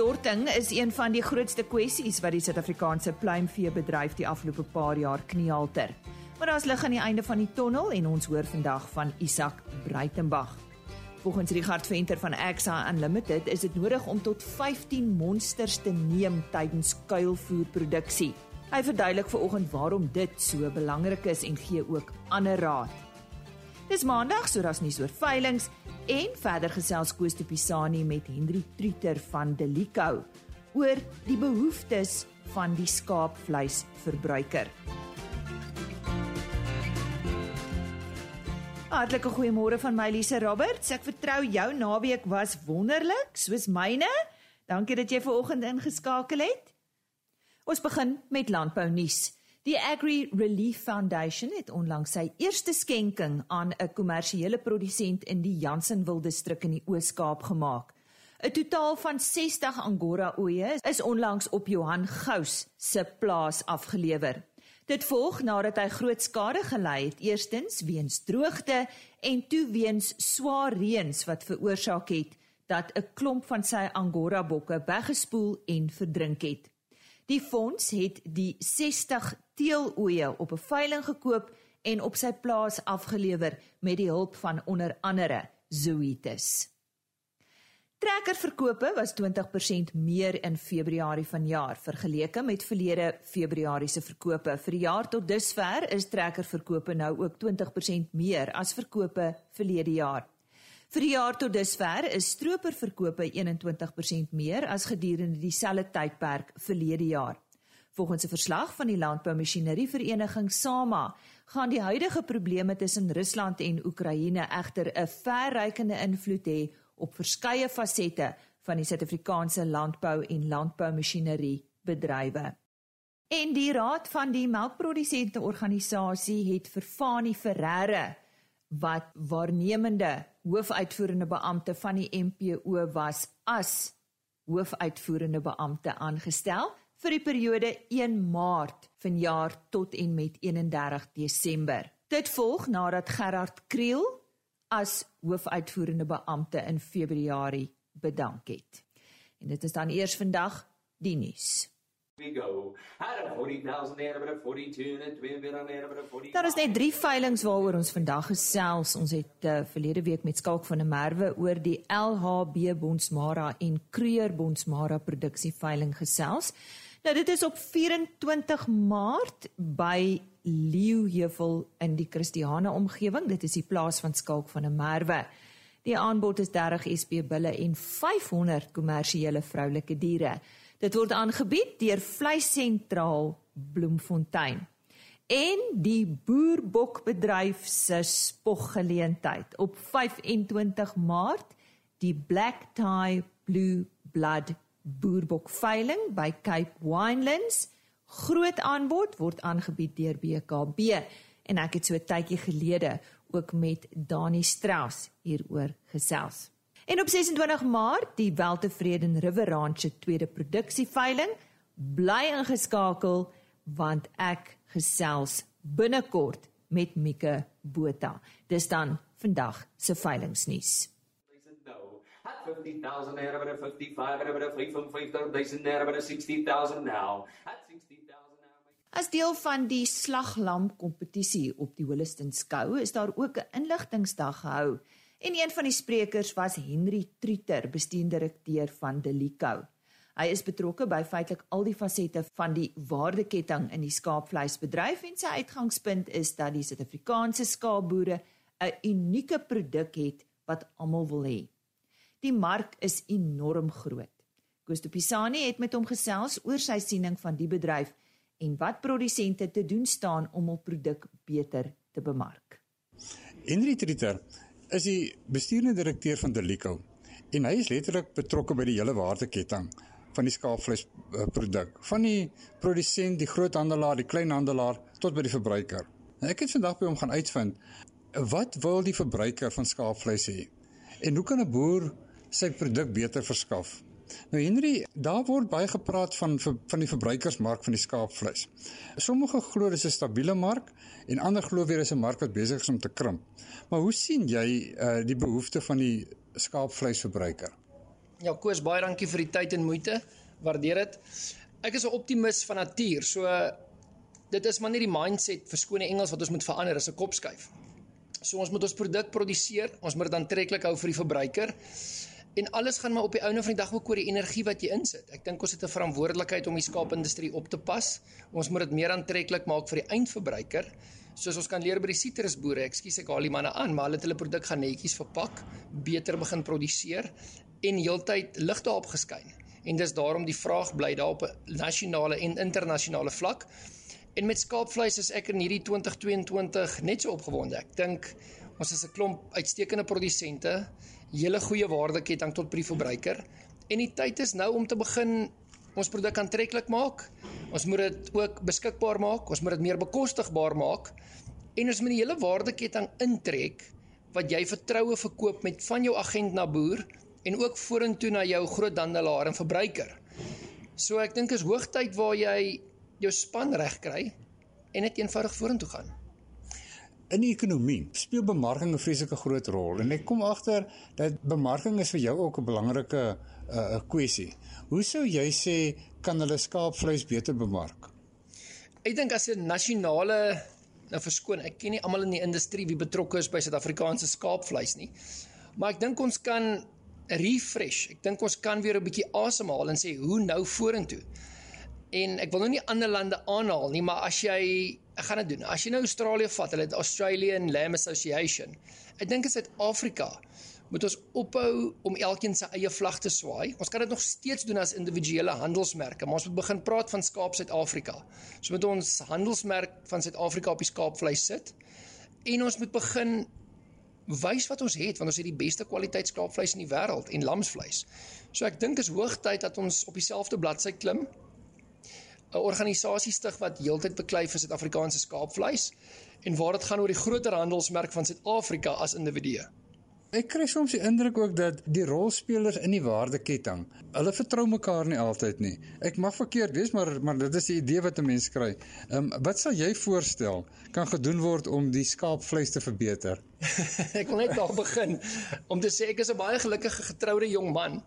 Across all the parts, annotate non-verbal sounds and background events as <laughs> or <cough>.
Staatskortstorting is een van die grootste kwessies wat die Suid-Afrikaanse pluimveebedryf die afgelope paar jaar kniehalter. Maar daar's lig aan die einde van die tonnel en ons hoor vandag van Isak Breitenberg. Volgens Richard Venter van Axa Unlimited is dit nodig om tot 15 monsters te neem tydens kuilvoerproduksie. Hy verduidelik vanoggend waarom dit so belangrik is en gee ook ander raad. Dis maandag, so daar's nie so veilings en verder gesels Koos de Pisani met Henry Truter van Delico oor die behoeftes van die skaapvleisverbruiker. Hartlike goeiemôre van my Lise Roberts. Ek vertrou jou naweek was wonderlik, soos myne. Dankie dat jy ver oggend ingeskakel het. Ons begin met landbou nuus. Die Agri Relief Foundation het onlangs sy eerste skenking aan 'n kommersiële produsent in die Jansenwil distrik in die Oos-Kaap gemaak. 'n Totaal van 60 Angora oeye is onlangs op Johan Gous se plaas afgelewer. Dit volg nadat hy groot skade gely het, eerstens weens droogte en toe weens swaar reëns wat veroorsaak het dat 'n klomp van sy Angora bokke weggespoel en verdrink het. Die fonds het die 60 teeloeie op 'n veiling gekoop en op sy plaas afgelewer met die hulp van onder andere Zoetis. Trekkerverkope was 20% meer in Februarie vanjaar vergeleke met verlede Februarie se verkope. Vir die jaar tot dusver is trekkerverkope nou ook 20% meer as verkope verlede jaar. Vir die jaar tot dusver is stroperverkope 21% meer as gedurende dieselfde tydperk verlede jaar. Volgens 'n verslag van die Landboumasjinerie Vereniging SAMA, gaan die huidige probleme tussen Rusland en Oekraïne egter 'n verrykende invloed hê op verskeie fasette van die Suid-Afrikaanse landbou en landboumasjinerie bedrywe. En die raad van die melkprodusente organisasie het vir Fani Ferreira wat waarnemende hoofuitvoerende beampte van die MPO was as hoofuitvoerende beampte aangestel vir die periode 1 Maart vanjaar tot en met 31 Desember. Dit volg nadat Gerard Kriel as hoofuitvoerende beampte in Februarie bedank het. En dit is dan eers vandag die nuus. Daar is net drie veilinge waaroor ons vandag gesels. Ons het uh, verlede week met Skalk van der Merwe oor die LHB Bonsmara en Kreur Bonsmara produksieveiling gesels. Nou dit is op 24 Maart by Leeuheuvel in die Christiane omgewing. Dit is die plaas van Skalk van 'n Merwe. Die aanbod is 30 SP bulle en 500 kommersiële vroulike diere. Dit word aangebied deur Vleissentraal Bloemfontein. En die boerbokbedryf se spoggeleentheid op 25 Maart die Black Tie Blue Blood boerbok veiling by Cape Winelands groot aanbod word aangebied deur BKB en ek het so 'n tydjie gelede ook met Dani Strauss hieroor gesels. En op 26 Maart die Weltevreden River Ranch se tweede produksieveiling bly ingeskakel want ek gesels binnekort met Mika Botha. Dis dan vandag se veilingsnuus. 50,000 naira by 55 by 55,000 naira by 60,000 now. At 60,000 As deel van die slaglam kompetisie op die Holliston skou is daar ook 'n inligtingsdag gehou en een van die sprekers was Henry Truter, bestuurdirekteur van Delico. Hy is betrokke by feitelik al die fasette van die waardeketting in die skaapvleisbedryf en sy uitgangspunt is dat die Suid-Afrikaanse skaapboere 'n unieke produk het wat almal wil hê. Die mark is enorm groot. Koos Pisani het met hom gesels oor sy siening van die bedryf en wat produsente te doen staan om hul produk beter te bemark. Henry Tritter is die bestuurende direkteur van Delico en hy is letterlik betrokke by die hele waardeketting van die skaapvleis produk van die produsent, die groothandelaar, die kleinhandelaar tot by die verbruiker. Nou ek het vandag by hom gaan uitvind wat wil die verbruiker van skaapvleis hê? En hoe kan 'n boer sy produk beter verskaf. Nou Henry, daar word baie gepraat van van die verbruikersmark van die skaapvleis. Sommige glo dis 'n stabiele mark en ander glo weer is 'n mark wat besig is om te krimp. Maar hoe sien jy uh die behoefte van die skaapvleisverbruiker? Ja, Koos, baie dankie vir die tyd en moeite. Waardeer dit. Ek is 'n optimis van natuur. So dit is maar net die mindset vir skone Engels wat ons moet verander, is 'n kopskuif. So ons moet ons produk produseer, ons moet dit aantreklik hou vir die verbruiker. En alles gaan maar op die einde van die dag ook oor die energie wat jy insit. Ek dink ons het 'n verantwoordelikheid om die skaapindustrie op te pas. Ons moet dit meer aantreklik maak vir die eindverbruiker. Soos ons kan leer by die sitrusboere. Ekskuus ek haal die manne aan, maar hulle het hulle produk gaan netjies verpak, beter begin produseer en heeltyd lig daarop geskyn. En dis daarom die vraag bly daar op 'n nasionale en internasionale vlak. En met skaapvleis is ek in hierdie 2022 net so opgewonde. Ek dink ons is 'n klomp uitstekende produsente hele goeie waardeketting tot by die verbruiker. En die tyd is nou om te begin ons produk aantreklik maak. Ons moet dit ook beskikbaar maak. Ons moet dit meer bekostigbaar maak. En ons moet die hele waardeketting intrek wat jy vertroue verkoop met van jou agent na boer en ook vorentoe na jou groothandelaar en verbruiker. So ek dink is hoogtyd waar jy jou span reg kry en net eenvoudig vorentoe gaan in die ekonomie speel bemarking 'n vreeslike groot rol en ek kom agter dat bemarking is vir jou ook 'n belangrike 'n uh, 'n kwessie. Hoe sou jy sê kan hulle skaapvleis beter bemark? Ek dink as 'n nasionale nou verskoon, ek ken nie almal in die industrie wie betrokke is by Suid-Afrikaanse skaapvleis nie. Maar ek dink ons kan refresh. Ek dink ons kan weer 'n bietjie asemhaal en sê hoe nou vorentoe. En ek wil nou nie ander lande aanhaal nie, maar as jy ek gaan dit doen. As jy nou Australië vat, hulle het Australian Lamb Association. Ek dink in Suid-Afrika moet ons ophou om elkeen sy eie vlag te swaai. Ons kan dit nog steeds doen as individuele handelsmerke, maar ons moet begin praat van skaap Suid-Afrika. So moet ons handelsmerk van Suid-Afrika op die skaapvleis sit en ons moet begin wys wat ons het want ons het die beste kwaliteit skaapvleis in die wêreld en lamsvleis. So ek dink is hoogtyd dat ons op dieselfde bladsy klim 'n organisasie stig wat heeltyd beklei vir Suid-Afrikaanse skaapvleis en waar dit gaan oor die groter handelsmerk van Suid-Afrika as individue. Ek kry soms die indruk ook dat die rolspelers in die waardeketting, hulle vertrou mekaar nie altyd nie. Ek mag verkeerd wees, maar maar dit is die idee wat 'n mens kry. Ehm um, wat sal jy voorstel kan gedoen word om die skaapvleis te verbeter? <laughs> ek wil net daar begin om te sê ek is 'n baie gelukkige getroude jong man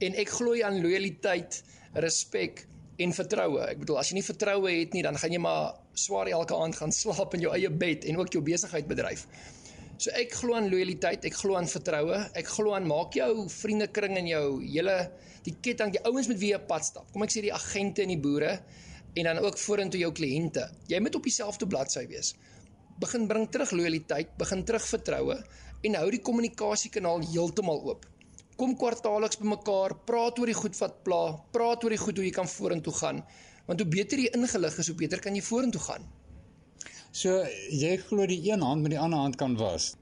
en ek glo aan lojaliteit, respek en vertroue. Ek bedoel as jy nie vertroue het nie, dan gaan jy maar swaar elke aand gaan <laughs> slaap in jou eie bed en ook jou besigheid bedryf. So ek glo aan lojaliteit, ek glo aan vertroue, ek glo aan maak jou vriendekring en jou hele die ketting, die ouens met wie jy pad stap. Kom ek sê die agente en die boere en dan ook vorentoe jou kliënte. Jy moet op dieselfde bladsy wees. Begin bring terug lojaliteit, begin terug vertroue en hou die kommunikasiekanaal heeltemal oop kom kwartaalliks bymekaar, praat oor die goed wat pla, praat oor die goed hoe jy kan vorentoe gaan. Want hoe beter jy ingelig is, hoe beter kan jy vorentoe gaan. So jy glo die een hand met die ander hand kan was.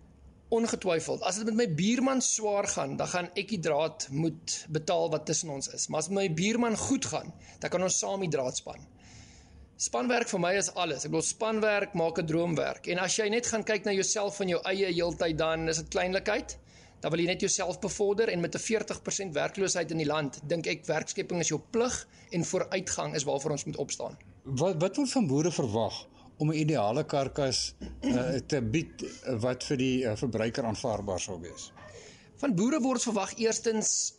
Ongetwyfeld. As dit met my buurman swaar gaan, dan gaan ek die draad moet betaal wat tussen ons is. Maar as my buurman goed gaan, dan kan ons saam die draad span. Spanwerk vir my is alles. Ek bedoel spanwerk maak 'n droomwerk. En as jy net gaan kyk na jouself van jou eie heeltyd dan is dit kleinlikheid dan wil jy net jouself bevorder en met 'n 40% werkloosheid in die land, dink ek werkskepping is jou plig en vooruitgang is waarvoor ons moet opstaan. Wat wat word van boere verwag om 'n ideale karkas uh, te bied wat vir die uh, verbruiker aanvaarbaar sou wees? Van boere word verwag eerstens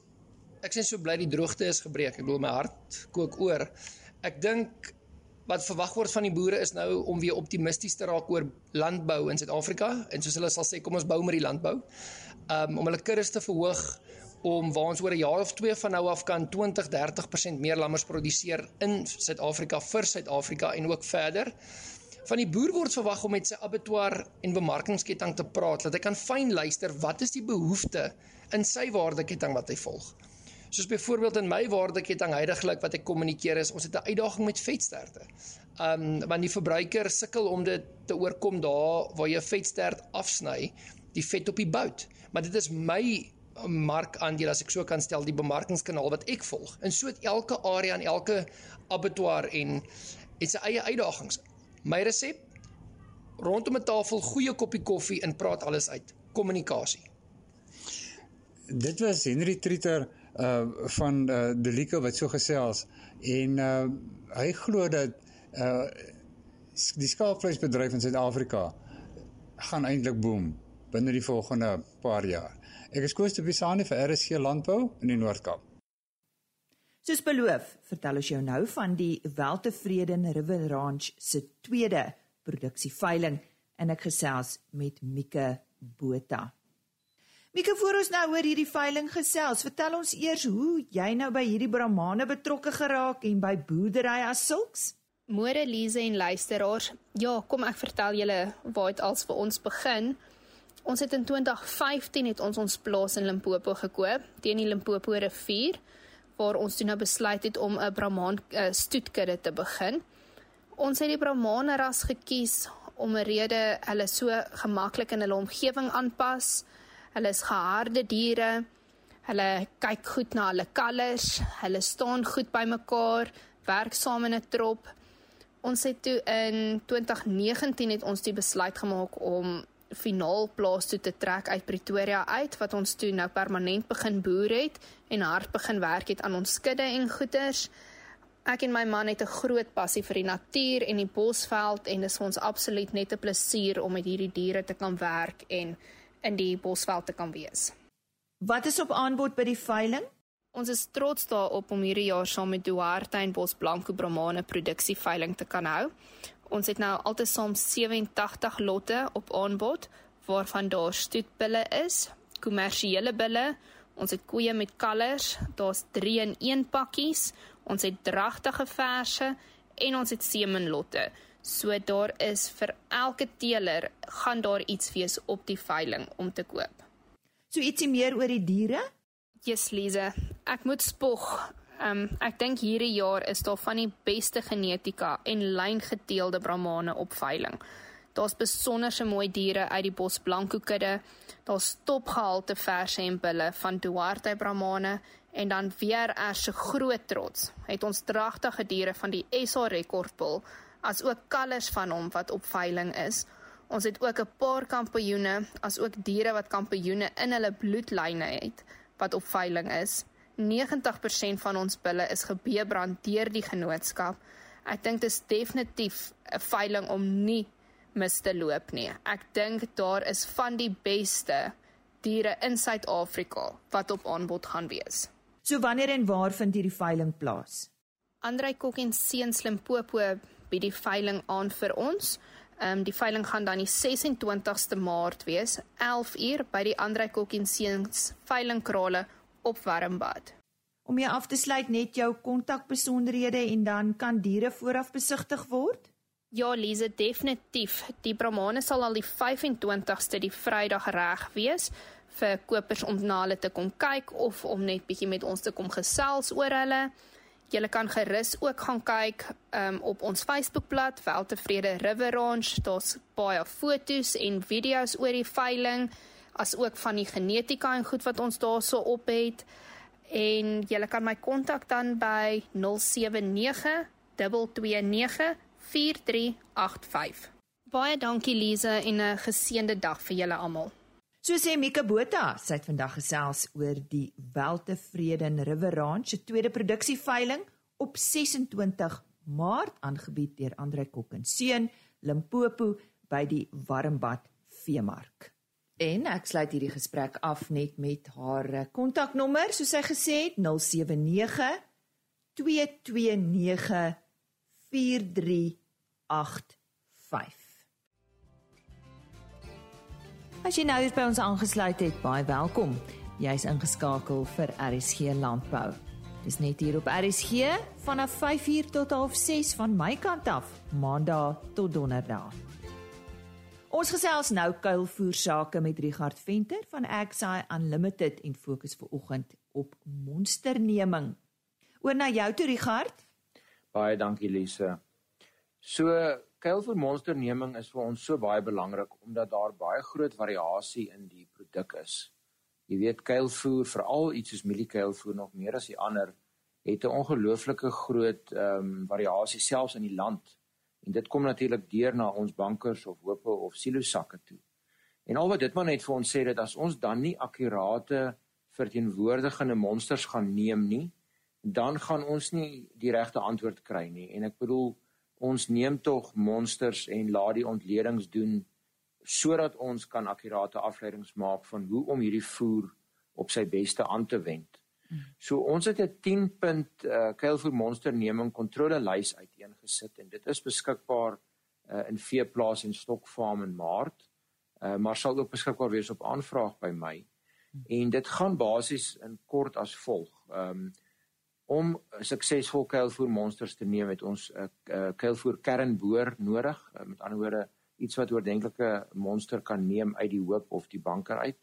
ek sê so bly die droogte is gebreek. Ek bedoel my hart kook oor. Ek dink wat verwag word van die boere is nou om weer optimisties te raak oor landbou in Suid-Afrika en soos hulle sal sê kom ons bou met die landbou um, om hulle kuddes te verhoog om waar ons oor 'n jaar of 2 van nou af kan 20-30% meer lammers produseer in Suid-Afrika vir Suid-Afrika en ook verder. Van die boer word verwag om met sy abattoir en bemarkingsketting te praat dat hy kan fyn luister wat is die behoefte in sy waardeketting wat hy volg. Soos byvoorbeeld in my waardeketting heidaglik wat ek kommunikeer is ons het 'n uitdaging met vetsterte. Um want die verbruiker sukkel om dit te oorkom daar waar jy vetstert afsny, die vet op die bout maar dit is my markandeel as ek so kan stel die bemarkingskanaal wat ek volg. En so het elke area en elke abattoir en het sy eie uitdagings. My resep rondom 'n tafel goeie koppie koffie en praat alles uit. Kommunikasie. Dit was Henry Trieter uh van uh Delico wat so gesels en uh hy glo dat uh die skaapvleisbedryf in Suid-Afrika gaan eintlik boom binne die volgende paar jaar. Ek is Koos de Pisani vir RSG Landbou in die Noord-Kaap. Soos beloof, vertel ons jou nou van die Weltevreden River Ranch se tweede produksieveiling en ek gesels met Mieke Botha. Mieke, voor ons nou oor hierdie veiling gesels, vertel ons eers hoe jy nou by hierdie Brahmane betrokke geraak en by boerdery as sulks? Môre Lize en luisteraars. Ja, kom ek vertel julle waar dit als vir ons begin. Ons het in 2015 het ons ons plaas in Limpopo gekoop teen die Limpopo rivier waar ons toe nou besluit het om 'n Brahman uh, stoetkudde te begin. Ons het die Brahman ras gekies om 'n rede hulle so gemaklik in hulle omgewing aanpas. Hulle is geharde diere. Hulle kyk goed na hulle kalvers. Hulle staan goed by mekaar, werk saam in 'n trop. Ons het toe in 2019 het ons die besluit gemaak om finaal plaas toe te trek uit Pretoria uit wat ons toe nou permanent begin boer het en hard begin werk het aan ons skudde en goeders. Ek en my man het 'n groot passie vir die natuur en die bosveld en dit is ons absoluut net 'n plesier om met hierdie diere te kan werk en in die bosveld te kan wees. Wat is op aanbod by die veiling? Ons is trots daarop om hierdie jaar saam met Duarte en Bos Blanco Brahmane produksieveiling te kan hou. Ons het nou altesaam 87 lotte op aanbod waarvan daar stoetbulle is, kommersiële bulle, ons het koeie met kalvers, daar's 3 in 1 pakkies, ons het dragtige verse en ons het semenlotte. So daar is vir elke teeler gaan daar iets wees op die veiling om te koop. So ietsie meer oor die diere? Yes, Lize. Ek moet spog. Um ek dink hierdie jaar is daar van die beste genetika en lyngeteelde brahmane op veiling. Daar's besonderse mooi diere uit die Bos Blanco kudde. Daar's topgehalte verse en bulle van Duarte brahmane en dan weer as se groot trots. Het ons dragtige diere van die SA rekordpul as ook kalvers van hom wat op veiling is. Ons het ook 'n paar kampioene as ook diere wat kampioene in hulle bloedlyne het wat op veiling is. 90% van ons bulle is gebeebrand deur die genootskap. Ek dink dit is definitief 'n veiling om nie mis te loop nie. Ek dink daar is van die beste diere in Suid-Afrika wat op aanbod gaan wees. So wanneer en waar vind hierdie veiling plaas? Andrei Kok en Seuns Limpopo bied die veiling aan vir ons. Ehm um, die veiling gaan dan die 26ste Maart wees, 11 uur by die Andrei Kok en Seuns veilingkrale op Warmbad. Om jy af te sluit net jou kontakbesonderhede en dan kan diere vooraf besigtig word? Ja, Lize, definitief. Die Brahmane sal al die 25ste die Vrydag reg wees vir kopers om na hulle te kom kyk of om net bietjie met ons te kom gesels oor hulle. Julle kan gerus ook gaan kyk um, op ons Facebookblad Weltevrede River Ranch. Daar's baie foto's en video's oor die veiling, as ook van die genetika en goed wat ons daarso op het. En julle kan my kontak dan by 079 229 4385. Baie dankie Lize en 'n geseënde dag vir julle almal. So sê Mika Botha, sy het vandag gesels oor die Weltevreden River Ranch se tweede produksieveiling op 26 Maart aangebied deur Andre Kok en Seun Limpopo by die Warmbad Veemark. En ek sluit hierdie gesprek af net met haar kontaknommer, soos sy gesê het, 079 229 4385. As jy nou hier by ons aangesluit het, baie welkom. Jy's ingeskakel vir RSG Landbou. Dis net hier op RSG vanaf 5uur tot 6:30 van my kant af, Maandag tot Donderdag. Ons gesels nou kuilvoer sake met Richard Venter van Exai Unlimited en fokus vir oggend op monsterneming. Oor na jou toe Richard. Baie dankie Lise. So kuilvoer monsterneming is vir ons so baie belangrik omdat daar baie groot variasie in die produk is. Jy weet kuilvoer, veral iets soos mieliekuilvoer nog meer as die ander, het 'n ongelooflike groot ehm um, variasie selfs in die land. En dit kom natuurlik deur na ons bankers of hoope of silosakke toe. En al wat dit maar net vir ons sê dat as ons dan nie akkurate verteenwoordigende monsters gaan neem nie, dan gaan ons nie die regte antwoord kry nie. En ek bedoel ons neem tog monsters en laat die ontledings doen sodat ons kan akkurate afleidings maak van hoe om hierdie voer op sy beste aan te wend. So ons het 'n 10 punt uh, kuilvoer monster neming kontrolelys uiteengesit en dit is beskikbaar uh, in veeplaas en stokfarm in Maart. Uh, maar sal ook beskikbaar wees op aanvraag by my. En dit gaan basies in kort as volg. Um om suksesvol kuilvoer monsters te neem het ons 'n uh, uh, kuilvoer kernboor nodig. Uh, met ander woorde iets wat oordentlike monster kan neem uit die hoop of die banker uit.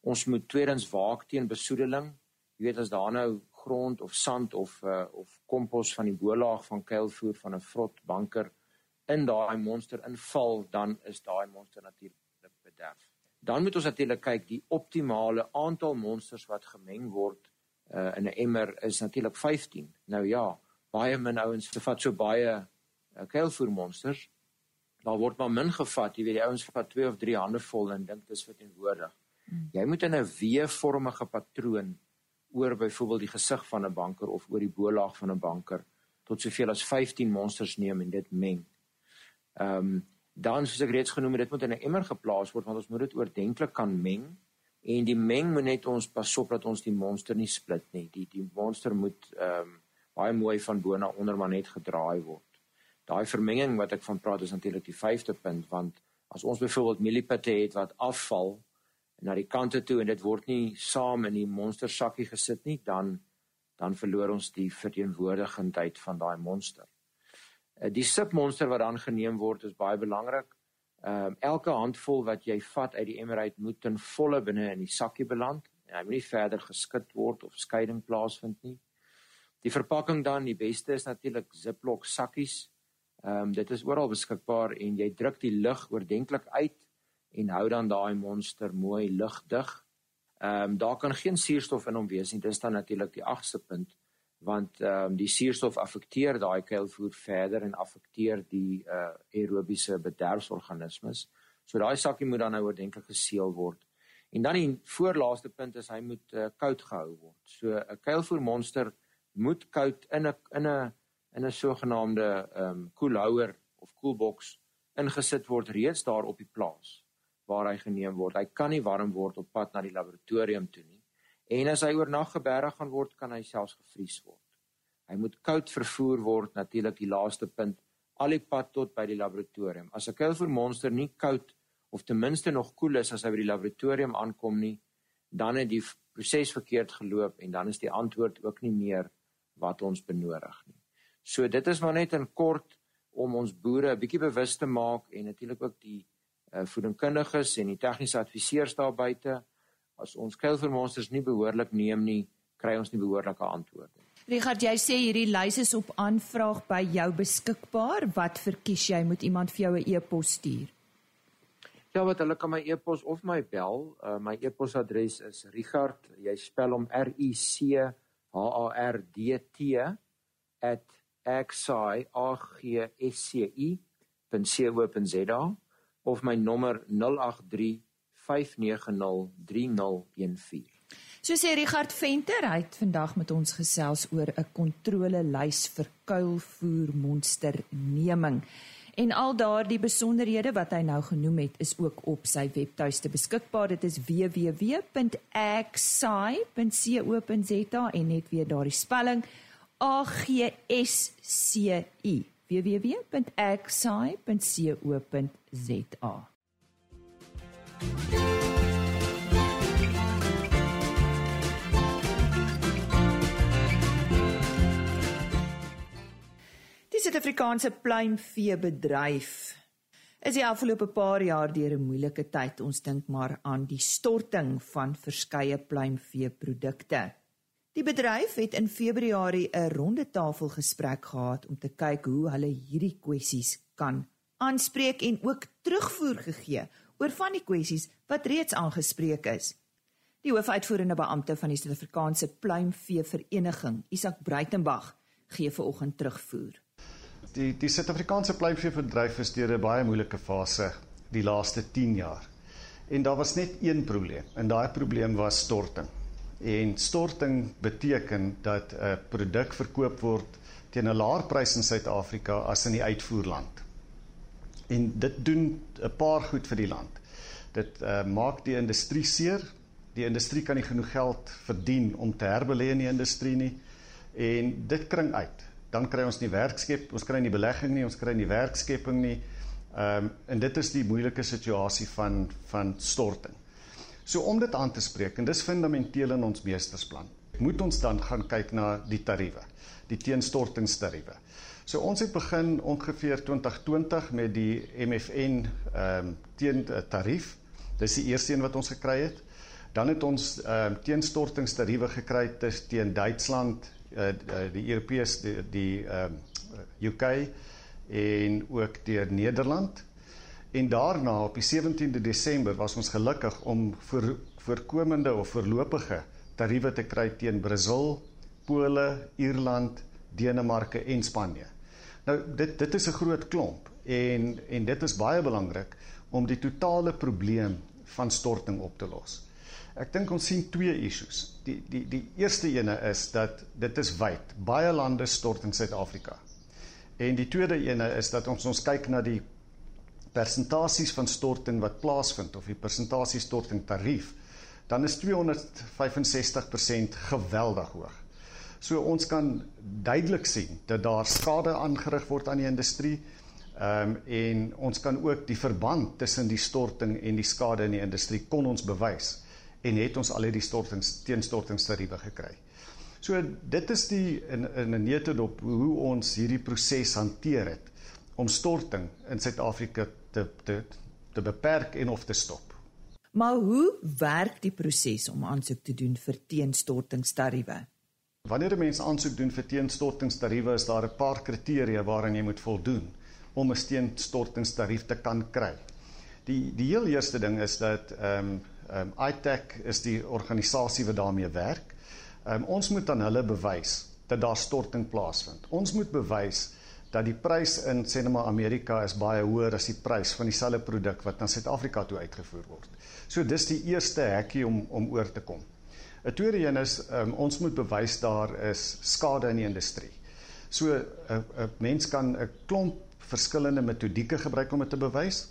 Ons moet tweedens waak teen besoedeling jy weet as daar nou grond of sand of uh, of kompos van die boelaag van kuilvoer van 'n vrot banker in daai monster inval, dan is daai monster natuurlik bederf. Dan moet ons natuurlik kyk die optimale aantal monsters wat gemeng word uh, in 'n emmer is natuurlik 15. Nou ja, baie min ouens bevat so baie uh, kuilvoer monsters. Daar word maar min gevat, jy weet die ouens vat 2 of 3 hande vol en dink dit is verteenwoordig. Hmm. Jy moet in 'n W-vormige patroon oor byvoorbeeld die gesig van 'n banker of oor die bolaag van 'n banker tot soveel as 15 monsters neem en dit meng. Ehm um, dan soos ek reeds genoem het, dit moet in 'n emmer geplaas word want ons moet dit oordentlik kan meng en die meng moet net ons pas op dat ons die monster nie split nie. Die die monster moet ehm um, baie mooi van bo na onder maar net gedraai word. Daai vermenging wat ek van praat is natuurlik die 5de punt want as ons byvoorbeeld mieliepitte het wat afval na die kante toe en dit word nie saam in die monster sakkie gesit nie, dan dan verloor ons die verteenwoordigendheid van daai monster. Uh, die submonster wat dan geneem word is baie belangrik. Ehm uh, elke handvol wat jy vat uit die emerald moet ten volle binne in die sakkie beland. Hy moet nie verder geskit word of skeiding plaasvind nie. Die verpakking dan, die beste is natuurlik Ziploc sakkies. Ehm um, dit is oral beskikbaar en jy druk die lug oordentlik uit en hou dan daai monster mooi lugdig. Ehm um, daar kan geen suurstof in hom wees nie. Dis dan natuurlik die agste punt want ehm um, die suurstof affekteer daai kuilvoer verder en affekteer die uh aerobiese bederfsorganismes. So daai sakkie moet dan nou oordentlik geseël word. En dan die voorlaaste punt is hy moet uh, koud gehou word. So 'n kuilvoer monster moet koud in 'n in 'n in 'n sogenaamde ehm um, koelhouer of koelboks ingesit word reeds daar op die plaas waar hy geneem word. Hy kan nie warm word op pad na die laboratorium toe nie. En as hy oornag geberg gaan word, kan hy selfs gevries word. Hy moet koud vervoer word, natuurlik die laaste punt, al die pad tot by die laboratorium. As 'n kuilvoer monster nie koud of ten minste nog koel is as hy by die laboratorium aankom nie, dan het die proses verkeerd geloop en dan is die antwoord ook nie meer wat ons benodig nie. So dit is maar net in kort om ons boere 'n bietjie bewus te maak en natuurlik ook die uh, voedingkundiges en die tegniese adviseurs daar buite as ons kuilvermonsters nie behoorlik neem nie, kry ons nie behoorlike antwoorde nie. Richard, jy sê hierdie lys is op aanvraag by jou beskikbaar. Wat verkies jy? Moet iemand vir jou 'n e-pos stuur? Ja, wat hulle kan my e-pos of my bel. Uh, my e-posadres is Richard, jy spel hom R I C H A R D T @xi.co.za of my nommer 083 5903014. So sê Richard Venter, hy het vandag met ons gesels oor 'n kontrolelys vir kuilvoer monsterneming. En al daardie besonderhede wat hy nou genoem het, is ook op sy webtuiste beskikbaar. Dit is www.axi.co.za en net weer daardie spelling A G S C I www.axi.co.za. Die Suid-Afrikaanse pluimveebedryf is die afgelope paar jaar deur 'n moeilike tyd. Ons dink maar aan die storting van verskeie pluimveeprodukte. Die bedryf het in Februarie 'n ronde tafel gesprek gehad om te kyk hoe hulle hierdie kwessies kan aanspreek en ook terugvoer gegee oor van die kwessies wat reeds aangespreek is. Die hoofuitvoerende beampte van die Suid-Afrikaanse Pluimvee Vereniging, Isak Breitenberg, gee vanoggend terugvoer. Die die Suid-Afrikaanse pluimveebedryf is deur 'n baie moeilike fase die laaste 10 jaar. En daar was net een probleem en daai probleem was storting. En storting beteken dat 'n produk verkoop word teen 'n laer prys in Suid-Afrika as in die uitvoerland. En dit doen 'n paar goed vir die land. Dit uh, maak die industrie seer. Die industrie kan nie genoeg geld verdien om te herbelê in die industrie nie en dit kring uit. Dan kry ons nie werkskep, ons kry nie belegging nie, ons kry nie werkskepping nie. Ehm um, en dit is die moeilike situasie van van storting. So om dit aan te spreek en dis fundamenteel in ons meestersplan. Moet ons dan gaan kyk na die tariewe, die teenstortingstariewe. So ons het begin ongeveer 2020 met die MFN ehm um, teen uh, tarief. Dis die eerste een wat ons gekry het. Dan het ons ehm um, teenstortingstariewe gekry teen Duitsland, uh, die Europees die die ehm um, UK en ook deur Nederland. En daarna op die 17de Desember was ons gelukkig om voor voorkomende of voorlopige tariewe te kry teen Brasil, Pole, Ierland, Denemarke en Spanje. Nou dit dit is 'n groot klomp en en dit is baie belangrik om die totale probleem van storting op te los. Ek dink ons sien twee issues. Die die die eerste ene is dat dit is wyd. Baie lande stort in Suid-Afrika. En die tweede ene is dat ons ons kyk na die persentasies van storting wat plaasvind of die persentasie storting tarief, dan is 265% geweldig hoog. So ons kan duidelik sien dat daar skade aangerig word aan die industrie. Ehm um, en ons kan ook die verband tussen die storting en die skade in die industrie kon ons bewys en het ons al hierdie stortings teenstortingstariewe gekry. So dit is die in in 'n neutedop hoe ons hierdie proses hanteer het om storting in Suid-Afrika te te te beperk en of te stop. Maar hoe werk die proses om aansoek te doen vir teenstortingstariewe? Wanneer 'n mens aansoek doen vir teenstortingstariewe, is daar 'n paar kriteria waaraan jy moet voldoen om 'n teenstortingstarief te kan kry. Die die heel eerste ding is dat ehm um, ehm um, ITAC is die organisasie wat daarmee werk. Um, ons moet aan hulle bewys dat daar storting plaasvind. Ons moet bewys dat die prys in sê net maar Amerika is baie hoër as die prys van dieselfde produk wat na Suid-Afrika toe uitgevoer word. So dis die eerste hekkie om om oor te kom. 'n Tweede een is um, ons moet bewys daar is skade in die industrie. So 'n mens kan 'n klomp verskillende metodieke gebruik om dit te bewys.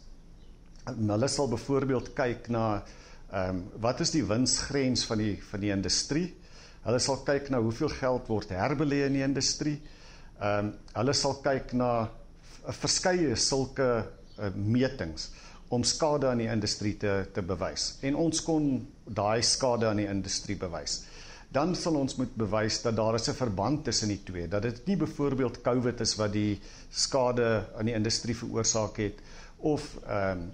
Hulle sal byvoorbeeld kyk na ehm um, wat is die winsgrens van die van die industrie? Hulle sal kyk na hoeveel geld word herbelê in die industrie. Ehm um, hulle sal kyk na verskeie sulke uh, metings om skade aan die industrie te te bewys. En ons kon daai skade aan die industrie bewys. Dan sal ons moet bewys dat daar is 'n verband tussen die twee, dat dit nie byvoorbeeld COVID is wat die skade aan die industrie veroorsaak het of ehm um,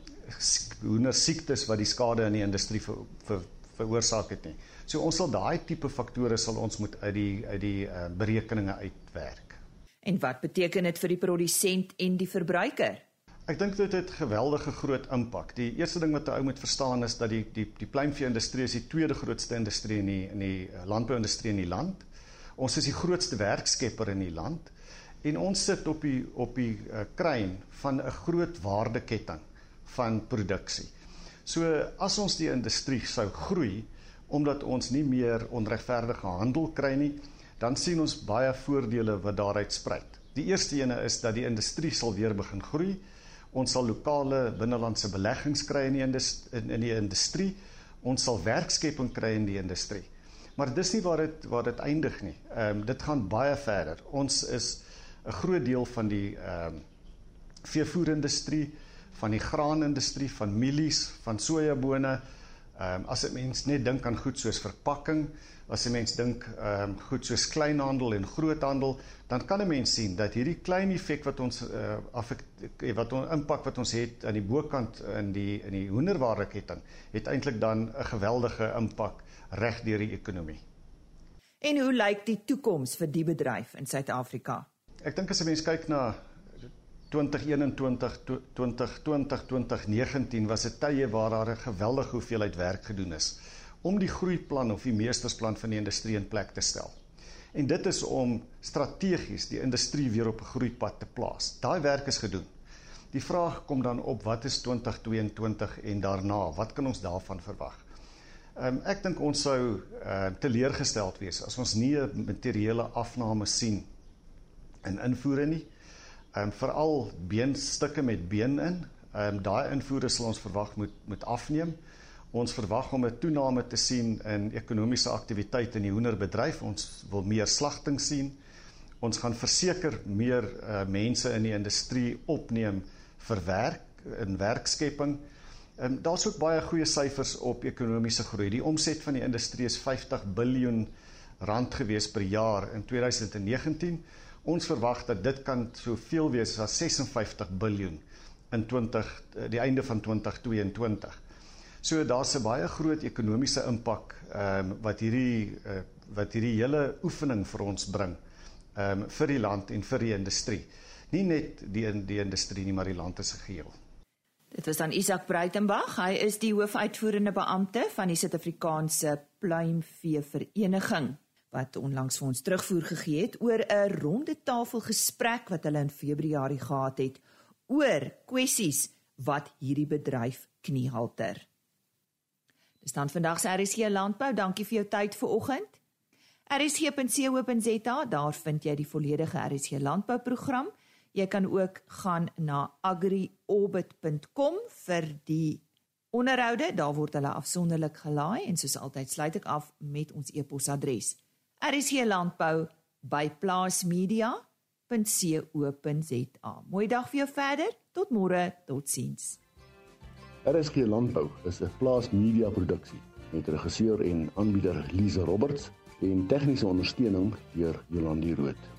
hoender siektes wat die skade aan die industrie ver, ver, veroorsaak het nie. So ons sal daai tipe faktore sal ons moet uit die uit die uh, berekeninge uitwerk. En wat beteken dit vir die produsent en die verbruiker? Ek dink dit het geweldige groot impak. Die eerste ding wat 'n ou moet verstaan is dat die die die pluimvee-industrie is die tweede grootste industrie in die in die uh, landbou-industrie in die land. Ons is die grootste werkskepper in die land en ons sit op die op die uh, kruin van 'n groot waardeketting van produksie. So as ons die industrie sou groei, omdat ons nie meer onregverdige handel kry nie, dan sien ons baie voordele wat daaruit spruit. Die eerste ene is dat die industrie sal weer begin groei. Ons sal lokale binnelandse beleggings kry in die in, in die industrie. Ons sal werkskepping kry in die industrie. Maar dis nie waar dit waar dit eindig nie. Ehm um, dit gaan baie verder. Ons is 'n groot deel van die ehm um, veevoerindustrie, van die graanindustrie, van mielies, van sojabone, Ehm um, as 'n mens net dink aan goed soos verpakking, as 'n mens dink ehm um, goed soos kleinhandel en groothandel, dan kan 'n mens sien dat hierdie klein effek wat ons uh, affek wat ons impak wat ons het aan die bokant in die in die hoenderwaardeketting, het eintlik dan 'n geweldige impak reg deur die ekonomie. En hoe lyk die toekoms vir die bedryf in Suid-Afrika? Ek dink as 'n mens kyk na 2021 2020 2019 was 'n tye waar daar 'n geweldige hoeveelheid werk gedoen is om die groeiplan of die meestersplan van die industrie in plek te stel. En dit is om strategies die industrie weer op 'n groeipad te plaas. Daai werk is gedoen. Die vraag kom dan op wat is 2022 en daarna? Wat kan ons daarvan verwag? Um, ek dink ons sou uh, teleurgesteld wees as ons nie 'n materiële afname sien in invoere nie Ehm um, veral beenstukke met been in. Ehm um, daai invoere sal ons verwag moet moet afneem. Ons verwag om 'n toename te sien in ekonomiese aktiwiteit in die hoenderbedryf. Ons wil meer slagting sien. Ons gaan verseker meer uh, mense in die industrie opneem vir werk in werkskepping. Ehm um, daar's ook baie goeie syfers op ekonomiese groei. Die omset van die industrie is 50 biljoen rand gewees per jaar in 2019. Ons verwag dat dit kan soveel wees as 56 biljoen in 20 die einde van 2022. So daar's 'n baie groot ekonomiese impak ehm um, wat hierdie uh, wat hierdie hele oefening vir ons bring ehm um, vir die land en vir die industrie. Nie net die die industrie nie, maar die land as geheel. Dit was dan Isak Breitenberg. Hy is die hoofuitvoerende beampte van die Suid-Afrikaanse Pluimvee Vereniging wat onlangs vir ons terugvoer gegee het oor 'n ronde tafel gesprek wat hulle in Februarie gehad het oor kwessies wat hierdie bedryf kniehalter. Dis dan vandag se RSC landbou. Dankie vir jou tyd vanoggend. RSC.co.za, daar vind jy die volledige RSC landbou program. Jy kan ook gaan na agriorbit.com vir die onderhoude. Daar word hulle afsonderlik gelaai en soos altyd sluit ek af met ons e-posadres. rsglandbou@plaasmedia.co.za. Mooi dag vir jou verder. Tot môre. Totsiens. RSG Landbou is 'n Plaas Media produksie met regisseur en aanbieder Lize Roberts en tegniese ondersteuning deur Jolandi Root.